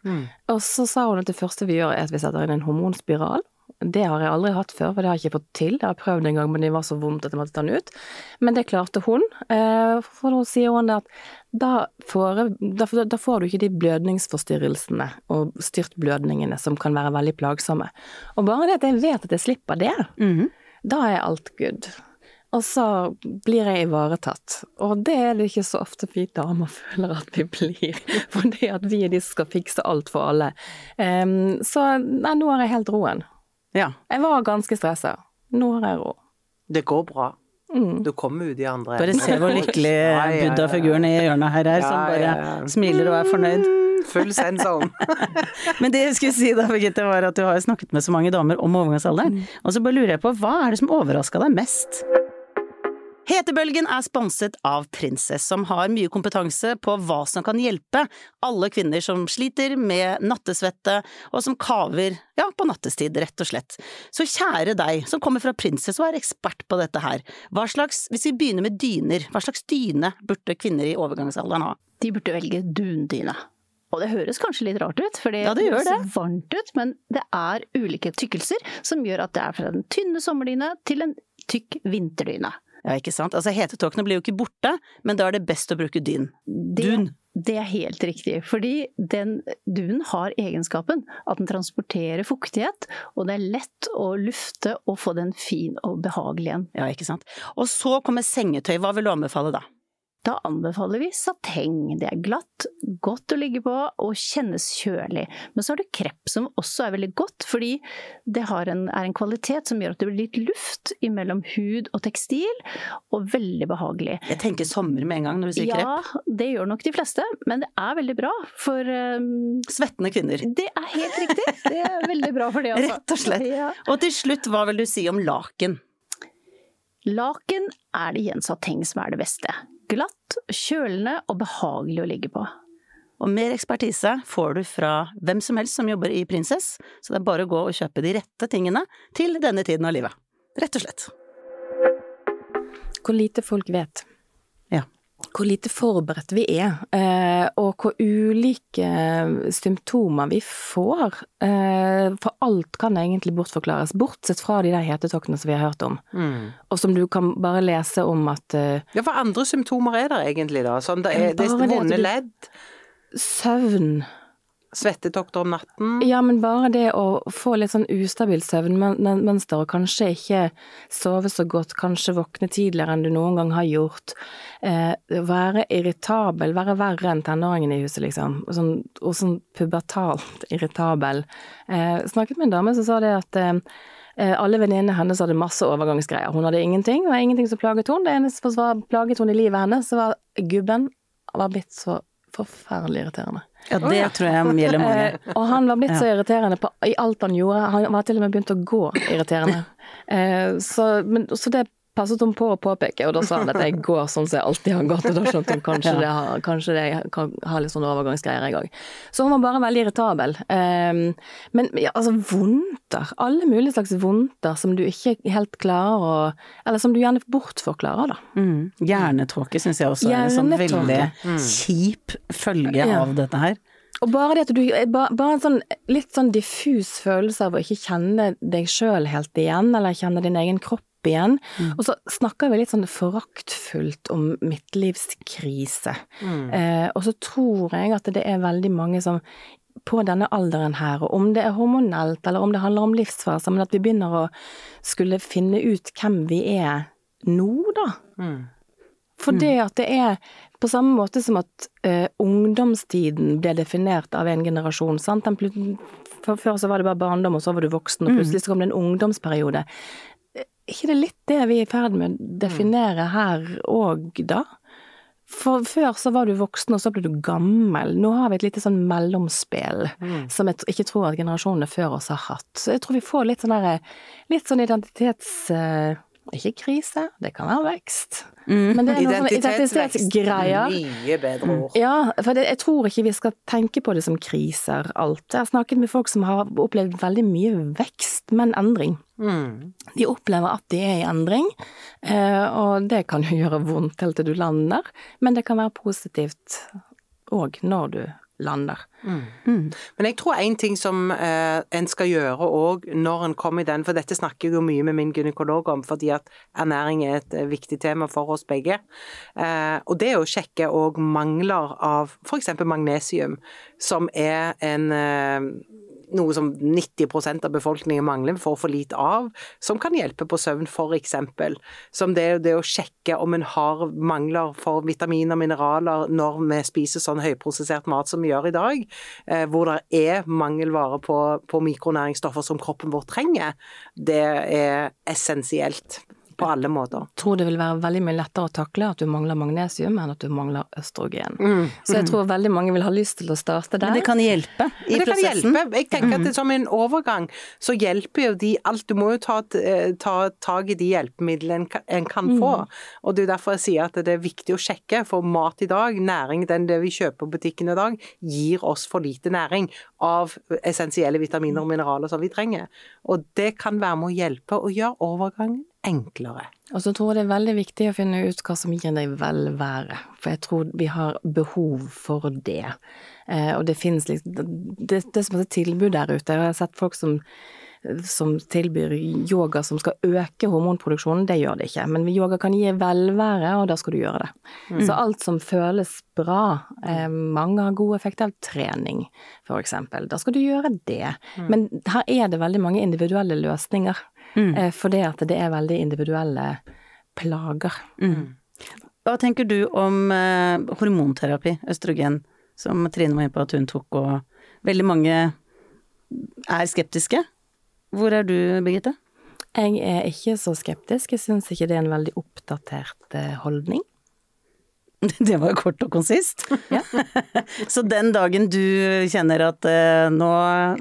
Og så sa hun at det første vi gjør er at vi setter inn en hormonspiral. Det har jeg aldri hatt før, for det har jeg ikke fått til. Jeg har prøvd en gang, men det var så vondt at jeg måtte ta den ut. Men det klarte hun. Eh, For nå sier hun at da får, da, får- da får du ikke de blødningsforstyrrelsene og styrtblødningene som kan være veldig plagsomme. Og bare det at jeg vet at jeg slipper det, da er alt good. Og så blir jeg ivaretatt. Og det er det ikke så ofte vi damer føler at vi blir. Fordi at vi er de som skal fikse alt for alle. Um, så nei, nå har jeg helt roen. Ja. Jeg var ganske stressa. Nå har jeg råd. Det går bra. Mm. Du kommer ut i andre Bare se hvor lykkelig Ja, ja, buddha-figuren i hjørnet her er, som bare ja, ja. smiler og er fornøyd. Full Full sendzone. Men det jeg skulle si da, Birgitte, var at du har snakket med så mange damer om overgangsalderen. Og så bare lurer jeg på, hva er det som overraska deg mest? Hetebølgen er sponset av Prinsess, som har mye kompetanse på hva som kan hjelpe alle kvinner som sliter med nattesvette, og som kaver, ja, på nattestid, rett og slett. Så kjære deg, som kommer fra Prinsess og er ekspert på dette her, hva slags, hvis vi begynner med dyner, hva slags dyne burde kvinner i overgangsalderen ha? De burde velge dundyne. Og det høres kanskje litt rart ut, for det, Ja, det høres varmt ut, men det er ulike tykkelser som gjør at det er fra den tynne sommerdyne til en tykk vinterdyne. Ja, ikke sant. Altså hetetåkene blir jo ikke borte, men da er det best å bruke dyn. Dun. Det er helt riktig, fordi den dunen har egenskapen at den transporterer fuktighet, og det er lett å lufte og få den fin og behagelig igjen. Ja, ikke sant. Og så kommer sengetøy, hva vil du anbefale da? Da anbefaler vi sateng. Det er glatt, godt å ligge på og kjennes kjølig. Men så har du krepp som også er veldig godt, fordi det en, er en kvalitet som gjør at det blir litt luft imellom hud og tekstil, og veldig behagelig. Jeg tenker sommer med en gang når du sier ja, krepp. Ja, det gjør nok de fleste, men det er veldig bra for um, Svettende kvinner. Det er helt riktig. Det er veldig bra for det, altså. Rett og slett. Ja. Og til slutt, hva vil du si om laken? Laken er det igjen sateng som er det beste. Glatt, kjølende og behagelig å ligge på. Og mer ekspertise får du fra hvem som helst som jobber i Prinsess, så det er bare å gå og kjøpe de rette tingene til denne tiden av livet. Rett og slett. Hvor lite folk vet. Hvor lite forberedt vi er, eh, og hvor ulike symptomer vi får. Eh, for alt kan egentlig bortforklares, bortsett fra de der hetetoktene som vi har hørt om. Mm. Og som du kan bare lese om at eh, Ja, hva andre symptomer er der egentlig, da? Sånn, det er, det er vonde ledd? Søvn svettetokter om natten? Ja, men bare det å få litt sånn ustabilt søvnmønster, og kanskje ikke sove så godt, kanskje våkne tidligere enn du noen gang har gjort. Eh, være irritabel, være verre enn tenåringen i huset, liksom. Og sånn, og sånn pubertalt irritabel. Eh, snakket med en dame som sa det at eh, eh alle venninnene hennes hadde masse overgangsgreier. Hun hadde ingenting, og ingenting som plaget hun. Det eneste som plaget hun i livet hennes, var gubben var blitt så forferdelig irriterende. Ja, det tror jeg gjelder mange. Og han var blitt så irriterende på, i alt han gjorde. Han var til og med begynt å gå irriterende. Eh, så, men, så det passet hun på å påpeke, og da sa han at jeg går sånn som jeg alltid har gått, og da skjønte hun kanskje, ja. det, har, kanskje det kan ha litt sånne overgangsgreier jeg òg. Så hun var bare veldig irritabel. Um, men ja, altså vondter, alle mulige slags vondter som du ikke helt klarer å Eller som du gjerne bortforklarer, da. Mm. Hjernetåke syns jeg også er en sånn veldig mm. kjip følge ja. av dette her. Og bare det at du Bare en sånn litt sånn diffus følelse av å ikke kjenne deg sjøl helt igjen, eller kjenne din egen kropp igjen. Mm. Og så snakker vi litt sånn foraktfullt om midtlivskrise. Mm. Eh, og så tror jeg at det er veldig mange som på denne alderen her, og om det er hormonelt eller om det handler om livsfaser, men at vi begynner å skulle finne ut hvem vi er nå, da. Mm. For det at det er på samme måte som at uh, ungdomstiden ble definert av en generasjon. sant? Før så var det bare barndom, og så var du voksen, og mm. plutselig så kom det en ungdomsperiode ikke det litt det vi er i ferd med å definere her òg, da? For før så var du voksen, og så ble du gammel. Nå har vi et lite sånn mellomspill mm. som jeg ikke tror at generasjonene før oss har hatt. Så jeg tror vi får litt sånn derre Litt sånn identitets... Uh, ikke krise, det kan være vekst. Mm. Men det er noe identitetsgreier. Mye bedre ord. Ja, for det, jeg tror ikke vi skal tenke på det som kriser, alt. Jeg har snakket med folk som har opplevd veldig mye vekst, men endring. Mm. De opplever at de er i endring, eh, og det kan jo gjøre vondt helt til du lander, men det kan være positivt òg når du lander. Mm. Mm. Men jeg tror en ting som eh, en skal gjøre òg når en kommer i den, for dette snakker jeg jo mye med min gynekolog om, fordi at ernæring er et eh, viktig tema for oss begge, eh, og det er å sjekke òg mangler av f.eks. magnesium, som er en eh, noe som 90% av befolkningen mangler, får for lite av, som kan hjelpe på søvn, f.eks. Som det, det å sjekke om en har mangler for vitaminer og mineraler når vi spiser sånn høyprosessert mat som vi gjør i dag, eh, hvor det er mangelvare på, på mikronæringsstoffer som kroppen vår trenger. Det er essensielt på alle måter. Jeg tror det vil være veldig mye lettere å takle at du mangler magnesium enn at du mangler østrogen. Mm. Så jeg tror veldig mange vil ha lyst til å starte der. Men det kan hjelpe i det prosessen. Kan hjelpe. Jeg tenker at det, som en overgang så hjelper jo de alt. Du må jo ta, eh, ta tak i de hjelpemidlene en kan få. Mm. Og det er derfor jeg sier at det er viktig å sjekke, for mat i dag, næring, den det vi kjøper på butikken i dag, gir oss for lite næring av essensielle vitaminer og mineraler som vi trenger. Og det kan være med å hjelpe å gjøre overgangen enklere. Og så tror jeg det er veldig viktig å finne ut hva som gir deg velvære, for jeg tror vi har behov for det. Eh, og det finnes liksom Det, det er som et tilbud der ute. Jeg har sett folk som som tilbyr yoga som skal øke hormonproduksjonen, det gjør det ikke. Men yoga kan gi velvære, og da skal du gjøre det. Mm. Så alt som føles bra, eh, mange har god effekt av trening, eksempel. Da skal du gjøre det. Mm. Men her er det veldig mange individuelle løsninger. Mm. Eh, fordi at det er veldig individuelle plager. Mm. Hva tenker du om eh, hormonterapi, østrogen, som Trine var inne på at hun tok, og veldig mange er skeptiske? Hvor er du, Birgitte? Jeg er ikke så skeptisk. Jeg syns ikke det er en veldig oppdatert eh, holdning. Det var kort og konsist. Ja. Så den dagen du kjenner at eh, nå,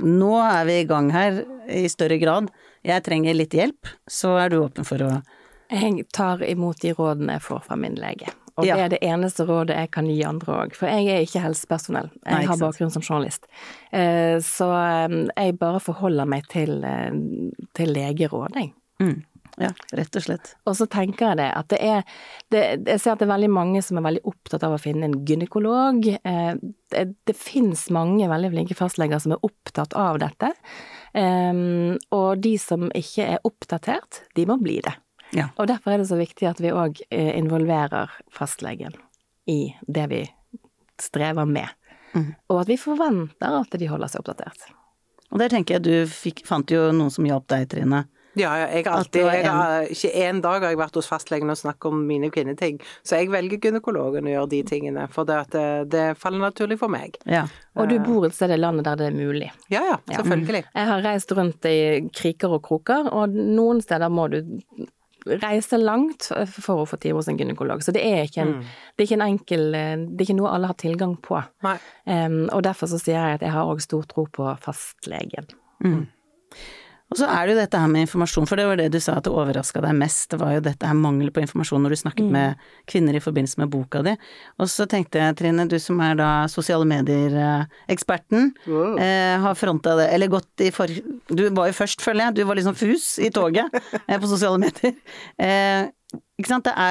nå er vi i gang her i større grad, jeg trenger litt hjelp, så er du åpen for å Jeg tar imot de rådene jeg får fra min lege. Og Ja. det er det eneste rådet jeg kan gi andre òg, for jeg er ikke helsepersonell. Jeg Nei, ikke har bakgrunn som journalist. Eh, Så eh, jeg bare forholder meg til, eh, til legeråd, jeg. mm. Ja, rett og slett. Og så tenker jeg det at det er det, Jeg ser at det er veldig mange som er veldig opptatt av å finne en gynekolog. Eh, Det, det fins mange veldig flinke fastleger som er opptatt av dette. Eh, Og de som ikke er oppdatert, de må bli det. Ja. Og derfor er det så viktig at vi òg involverer fastlegen i det vi strever med. Mm. Og at vi forventer at de holder seg oppdatert. Og der tenker jeg du fikk, fant jo noen som hjalp deg, Trine. Ja, ja, jeg alltid jeg har, Ikke én dag har jeg vært hos fastlegen og snakket om mine kvinneting, så jeg velger gynekologen å gjøre de tingene, for det, at det, det faller naturlig for meg. Ja. Og du bor et sted i landet der det er mulig. Ja ja, selvfølgelig. Jeg har reist rundt i kriker og kroker, og noen steder må du reise langt for å få time hos en gynekolog. Så det er ikke en, det er ikke en enkel Det er ikke noe alle har tilgang på. Nei. Em, og derfor så sier jeg at jeg har òg stor tro på fastlegen. Og så er det jo dette her med informasjon, for det var det du sa at det overraska deg mest, det var jo dette her mangel på informasjon når du snakket med kvinner i forbindelse med boka di. Og så tenkte jeg, Trine, du som er da sosiale medier-eksperten, eh, har fronta det, eller gått i for... Du var jo først, føler jeg, du var liksom fus i toget eh, på sosiale medier. Eh,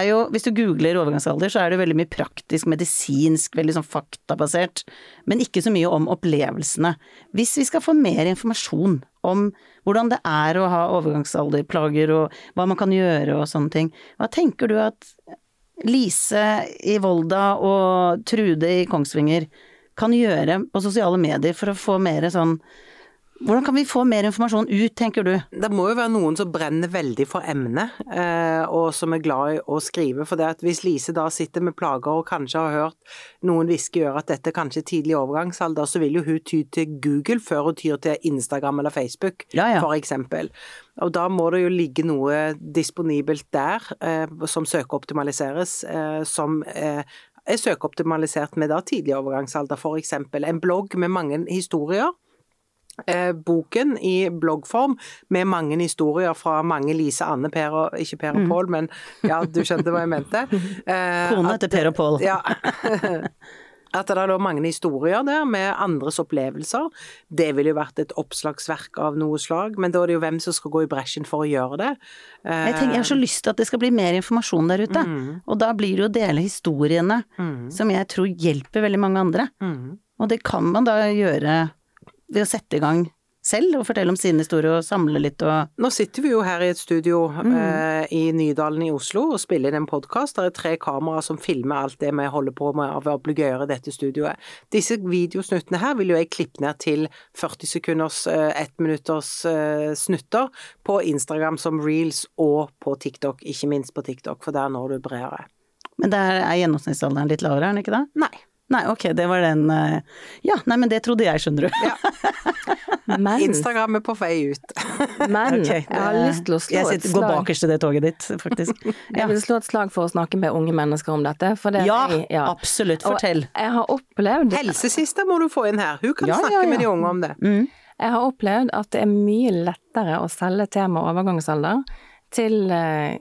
jo, hvis du googler overgangsalder, så er det veldig mye praktisk, medisinsk, veldig sånn faktabasert, men ikke så mye om opplevelsene. Hvis vi skal få mer informasjon om hvordan det er å ha overgangsalderplager og hva man kan gjøre og sånne ting, hva tenker du at Lise i Volda og Trude i Kongsvinger kan gjøre på sosiale medier for å få mer sånn hvordan kan vi få mer informasjon ut, tenker du? Det må jo være noen som brenner veldig for emnet, eh, og som er glad i å skrive. For det at hvis Lise da sitter med plager og kanskje har hørt noen hviske i øret at dette kanskje er tidlig overgangsalder, så vil jo hun ty til Google før hun tyr til Instagram eller Facebook, Ja, ja. for eksempel. Og da må det jo ligge noe disponibelt der, eh, som søkeoptimaliseres, eh, som er søkeoptimalisert med da tidlig overgangsalder, eksempel. En blogg med mange historier eh, boken i bloggform med mange historier fra mange Lise, Anne, Per og Ikke Per og Pål, men ja, du skjønte hva jeg mente. Eh, Kone at- til Per og Pål. Ja. At det er da mange historier der med andres opplevelser. Det ville jo vært et oppslagsverk av noe slag, men da er det jo hvem som skal gå i bresjen for å gjøre det. Eh, Jeg, tenker, jeg har så lyst til at det skal bli mer informasjon der ute, og da blir det jo å dele historiene som jeg tror hjelper veldig mange andre. Og det kan man da gjøre ved å sette i gang selv og fortelle om sin historie og samle litt og Nå sitter vi jo her i et studio eh, i Nydalen i Oslo og spiller inn en podkast. Det er tre kameraer som filmer alt det vi holder på med av obligører i dette studioet. Disse videosnuttene her vil jo jeg klippe ned til 40 sekunders, eh, ett minutters eh, snutter på Instagram som reels og på TikTok, ikke minst på TikTok, for der når du bredere. Men der er gjennomsnittsalderen litt lavere, er den ikke det? Nei. Nei, ok, det var den eh, Ja, nei, men det trodde jeg, skjønner du. Men, Instagram er på vei ut. men Ok, jeg har lyst til å slå sitter, et slag går slag. bakerst i det toget ditt, faktisk. Jeg vil slå et slag for å snakke med unge mennesker om dette. For det, Ja, jeg, absolutt, Og fortell. Jeg har opplevd Helsesista må du få inn her. Hun kan Ja, ja, snakke ja. med de unge om det. Jeg har opplevd at det er mye lettere å selge tema overgangsalder til eh,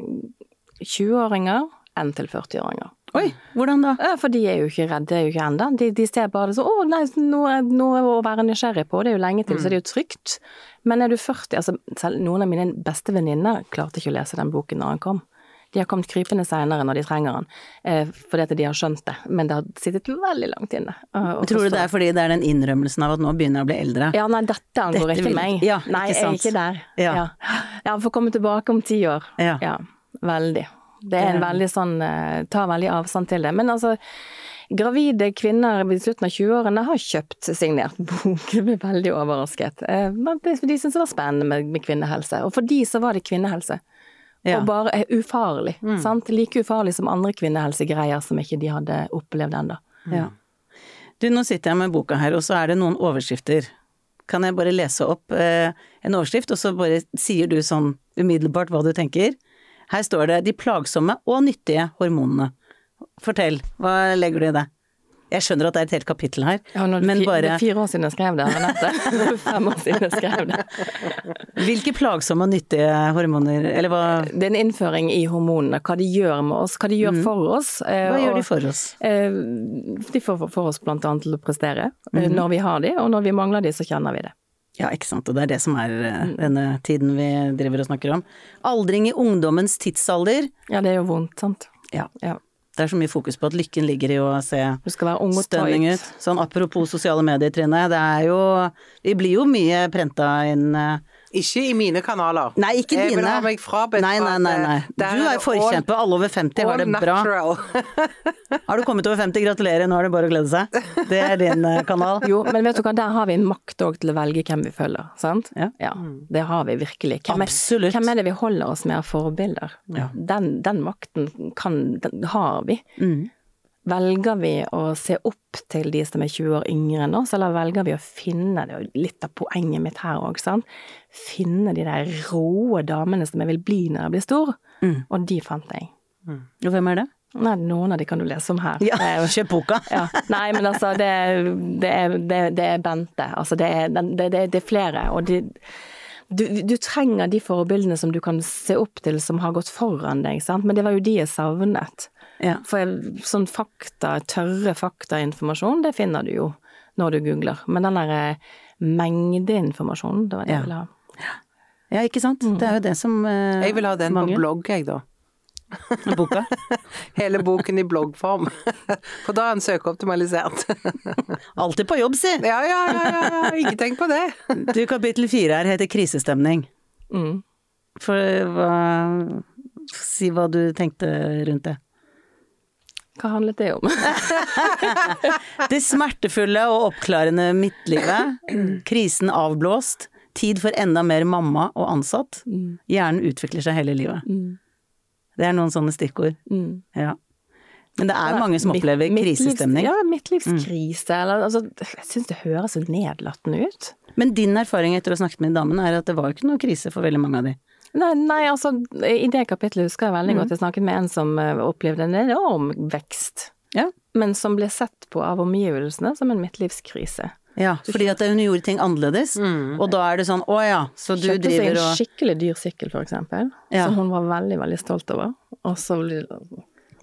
20-åringer enn til 40-åringer. Oi, hvordan da? For de er jo ikke redde jo ikke ennå. De, de ser bare det så Å, nei, noe, noe å være nysgjerrig på. Det er jo lenge til, så det er jo trygt. Men er du 40 altså, selv Noen av mine beste venninner klarte ikke å lese den boken når den kom. De har kommet krypende seinere når de trenger den, eh, fordi at de har skjønt det. Men det har sittet veldig langt inne. å- å Tror du det er fordi det er den innrømmelsen av at nå begynner jeg å bli eldre? Ja, nei, dette angår Dette ikke vil- meg. ja, nei, ikke jeg er ikke der. Ja. Ja. Jeg får komme tilbake om ti år. Ja. veldig. Det er en veldig sånn eh, Tar veldig avstand til det. Men altså, gravide kvinner i slutten av 20-årene har kjøpt signert bok. Jeg ble veldig overrasket. For De syntes det var spennende med, kvinnehelse. Og for de så var det kvinnehelse. Ja. Og bare er ufarlig. Sant? Like ufarlig som andre kvinnehelsegreier som ikke de hadde opplevd ennå. Ja. Du, nå sitter jeg med boka her, og så er det noen overskrifter. Kan jeg bare lese opp eh, en overskrift, og så bare sier du sånn umiddelbart hva du tenker? Her står det 'de plagsomme og nyttige hormonene'. Fortell, hva legger du i det? Jeg skjønner at det er et helt kapittel her, Ja, men bare det er fire år siden jeg skrev det, Anette. Fem år siden jeg skrev det. Hvilke plagsomme og nyttige hormoner, eller hva, Det er en innføring i hormonene, hva de gjør med oss, hva de gjør for oss. Hva og, gjør de for oss? Eh, De får for oss annet til å prestere Mm eh, når vi har de, og når vi mangler de, så kjenner vi det. Ja, ikke sant, og det er det som er eh, denne tiden vi driver og snakker om. Aldring i ungdommens tidsalder. Ja, det er jo vondt, sant. Ja, Ja. det er så mye fokus på at lykken ligger i å se stunning ut. Sånn apropos sosiale medier, Trine. Det er jo Vi blir jo mye prenta inn eh, Ikke i mine kanaler. Nei, ikke jeg dine. vil ha meg frabedt Nei, nei, nei. nei. eh, Du er det forkjemper. Alle over 50 har det bra. natural. Har du kommet over 50, gratulerer, nå er det bare å glede seg. Det er din eh, kanal. Jo, men vet du hva, der har vi en makt òg til å velge hvem vi følger, sant? Ja. det har vi virkelig. Hvem er, Absolutt. hvem er det vi holder oss med av forbilder? Den, den makten kan, den har vi. Mm. Velger vi å se opp til de som er 20 år yngre enn oss, eller velger vi å finne, det og litt av poenget mitt her òg, sant, finne de der rå damene som jeg vil bli når jeg blir stor, Mm. og de fant jeg. Og hvem er det? Nei, noen av de kan du lese om her. Ja, kjøp boka. ja. Nei, men altså, det, det, er, det, det er Bente. Altså, det er, det, det, det er flere. Og de, du, du trenger de forbildene som du kan se opp til, som har gått foran deg, sant. Men det var jo de jeg savnet. Ja. For jeg, sånn fakta, tørre faktainformasjon, det finner du jo når du googler. Men den der mengdeinformasjonen, det var det Ja. jeg ville ha. ja, ikke sant. Det er jo det som eh, Jeg vil ha den mange- på blogg, jeg, da. boka. Hele boken i bloggform. For da er den søkeoptimalisert. Alltid på jobb, si. Ja, ja, ja, ja, ja. ikke tenk på det. Du, kapittel fire her heter krisestemning. Mm. For hva Si hva du tenkte rundt det. Hva handlet det om? Det smertefulle og oppklarende midtlivet. Krisen avblåst. Tid for enda mer mamma og ansatt. Hjernen utvikler seg hele livet. Det er noen sånne stikkord. Mm. Ja. Men det er mange som opplever krisestemning. Ja, midtlivskrise, eller altså Jeg syns det høres så nedlatende ut. Men din erfaring etter å ha snakket med damene er at det var ikke noe krise for veldig mange av de. Nei, nei, altså i det kapitlet husker jeg veldig Mm. godt jeg snakket med en som eh, opplevde en enorm vekst, Ja. men som ble sett på av omgivelsene som en midtlivskrise. Ja, fordi at hun gjorde ting annerledes, og da er det sånn å ja, så du Kjøpte seg driver en og skikkelig dyr sykkel, for eksempel, Ja. som hun var veldig, veldig stolt over, og så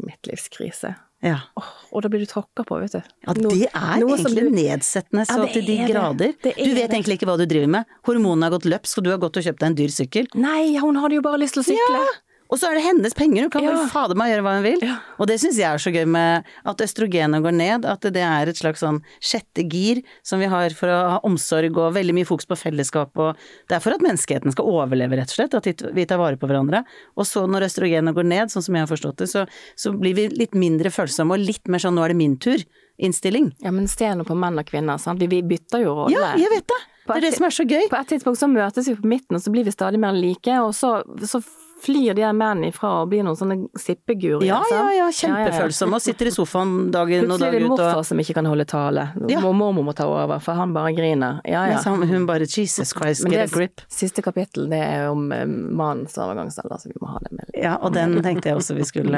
midtlivskrise. Ja. Oh, og da blir du tråkka på, vet du. Ja, det er noe som egentlig du- nedsettende så Ja, til de er det. grader. Det er Du vet det. egentlig ikke hva du driver med. Hormonene har gått løpsk, og du har gått og kjøpt deg en dyr sykkel. Nei, hun hadde jo bare lyst til å sykle! Og så er det hennes penger, hun kan Ja. fader meg gjøre hva hun vil. Ja. Og det syns jeg er så gøy med at østrogenet går ned, at det er et slags sånn sjette gir som vi har for å ha omsorg og veldig mye fokus på fellesskap og Det er for at menneskeheten skal overleve, rett og slett, at vi tar vare på hverandre. Og så når østrogenet går ned, sånn som jeg har forstått det, så, så blir vi litt mindre følsomme og litt mer sånn nå er det min tur-innstilling. Ja, men stjerner på menn og kvinner, sant. Vi, vi bytter jo rolle. Ja, jeg vet det! Det er det som er så gøy. På et tidspunkt så møtes vi på midten, og så blir vi stadig mer like, og så, så flyr de her mennene ifra og blir noen sånne sippegurier. Ja, ja, ja, kjempefølsomme og sitter i sofaen dagen og Plutselig er det ut morfar og som ikke kan holde tale. Ja. Mormor må ta over, for han bare griner. Ja, ja. Mens han- hun bare Jesus Christ, get det a grip. siste kapittel, det er om eh, mannens overgangsalder, så vi må ha det med. Ja, og den tenkte jeg også vi skulle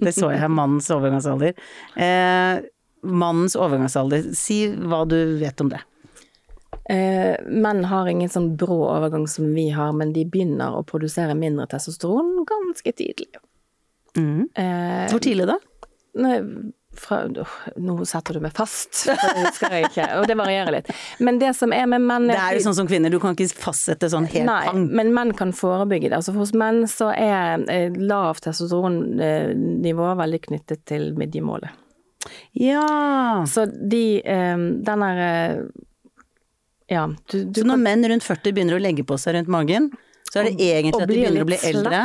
Det så jeg her, mannens overgangsalder. Eh, mannens overgangsalder, si hva du vet om det. Eh, menn har ingen sånn brå overgang som vi har, men de begynner å produsere mindre testosteron ganske tidlig. Eh, Hvor tidlig da? Nei, fra, nå setter du meg fast, det husker jeg ikke, og det varierer litt. Men det som er med menn Det er jo sånn som kvinner, du kan ikke fastsette sånn helt Nei, pang. men menn kan forebygge det. Altså hos menn så er eh, lavt testosteronnivå veldig knyttet til midjemålet. Ja. Så de, den der Ja, du, du Så når menn rundt 40 begynner å legge på seg rundt magen, så er det egentlig og at de begynner å bli slapp. eldre.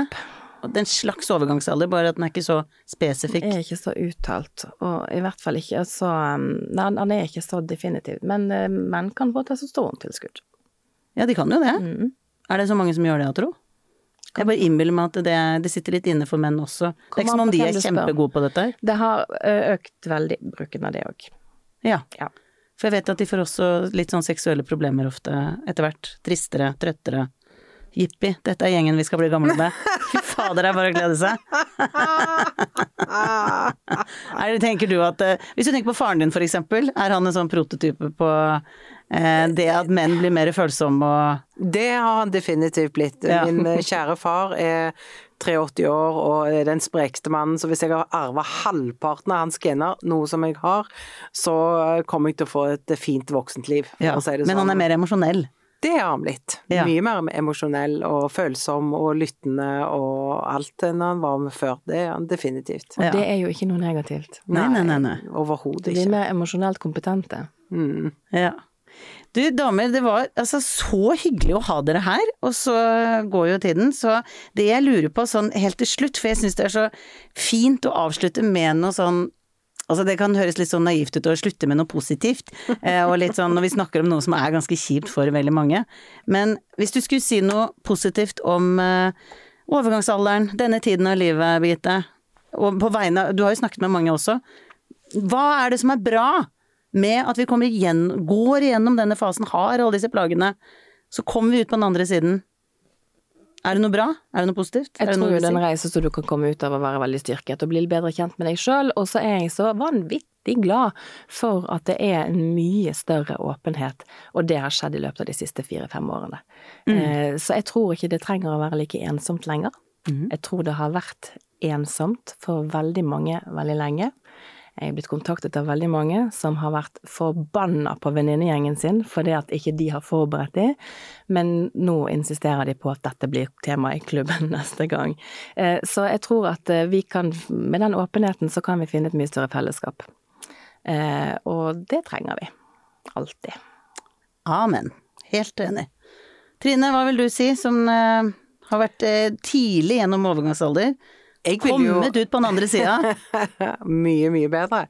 Det er en slags overgangsalder, bare at den er ikke så spesifikk. er ikke så uttalt, og i hvert fall ikke så um, Nei, den er ikke så definitiv, men eh, menn kan få testosterontilskudd. Ja, de kan jo det. Mm. Er det så mange som gjør det, tro? Jeg bare innbiller meg at det, det, sitter litt inne for menn også. Det er ikke som om de er kjempegode på dette. Det har økt veldig, bruken av det òg. Ja. ja. For jeg vet at de får også litt sånn seksuelle problemer ofte etter hvert. Tristere, trøttere. Jippi, dette er gjengen vi skal bli gamle med. Fy fader, det er bare å glede seg. er, tenker du at eh, Hvis du tenker på faren din for eksempel, er han en sånn prototype på eh, det at menn blir mer følsomme og Det har han definitivt blitt. Min eh, kjære far er 83 år og er den sprekeste mannen, så hvis jeg har arva halvparten av hans gener, noe som jeg har, så kommer jeg til å få et fint voksent liv. Ja. Si Men han er sånn. mer emosjonell? Det har han blitt. Ja. Mye mer emosjonell og følsom og lyttende og alt enn han var med før. Det er han definitivt. Og det er jo ikke noe negativt. Nei, nei, nei. nei. Overhodet ikke. De er mer emosjonelt kompetente. Mm. Ja. Du damer, det var altså så hyggelig å ha dere her, og så går jo tiden. Så det jeg lurer på sånn helt til slutt, for jeg syns det er så fint å avslutte med noe sånn Altså det kan høres litt sånn naivt ut å slutte med noe positivt, eh, og litt sånn når vi snakker om noe som er ganske kjipt for veldig mange. Men hvis du skulle si noe positivt om eh, overgangsalderen, denne tiden av livet, Birgitte, og på vegne Du har jo snakket med mange også. Hva er det som er bra med at vi kommer igjen, går igjennom denne fasen, har alle disse plagene, så kommer vi ut på den andre siden er det noe bra? Er det noe positivt? Jeg tror det er en reise så du kan komme ut av å være veldig styrket og bli bedre kjent med deg sjøl, og så er jeg så vanvittig glad for at det er en mye større åpenhet, og det har skjedd i løpet av de siste fire-fem årene. Mm. Eh, så jeg tror ikke det trenger å være like ensomt lenger. Mm. Jeg tror det har vært ensomt for veldig mange veldig lenge. Jeg er blitt kontaktet av veldig mange som har vært forbanna på venninnegjengen sin fordi at ikke de har forberedt dem, men nå insisterer de på at dette blir tema i klubben neste gang. Eh, så jeg tror at eh, vi kan, med den åpenheten, så kan vi finne et mye større fellesskap. Eh, og det trenger vi. Alltid. Amen. Helt enig. Trine, hva vil du si, som har vært tidlig gjennom overgangsalder? Kommet ut på den andre sida. mye, mye bedre.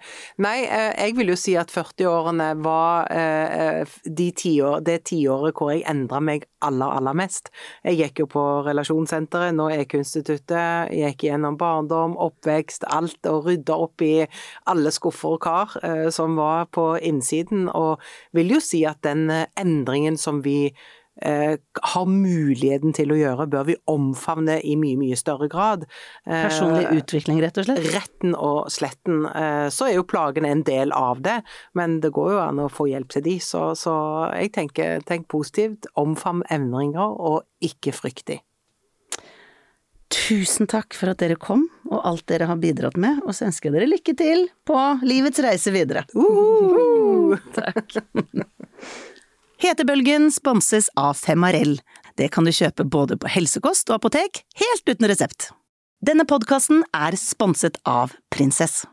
Nei, eh, jeg vil jo si at 40-årene var eh, de tiår, det tiåret hvor jeg endra meg aller, aller mest. Jeg gikk jo på relasjonssenteret, nå EQ-instituttet, gikk gjennom barndom, oppvekst, alt, og rydda opp i alle skuffer og kar eh, som var på innsiden, og vil jo si at den endringen som vi eh, har muligheten til å gjøre, bør vi omfavne i mye, mye større grad. Eh, Personlig utvikling, rett og slett? Retten og sletten. Eh, så er jo plagene en del av det, men det går jo an å få hjelp til de. Så, så jeg tenker tenk positivt, omfavn endringer, og ikke frykt de. Tusen takk for at dere kom, og alt dere har bidratt med, og så ønsker jeg dere lykke til på livets reise videre. Uh, takk. Hetebølgen sponses av Femarell. Det kan du kjøpe både på helsekost og apotek, helt uten resept. Denne podkasten er sponset av Prinsess.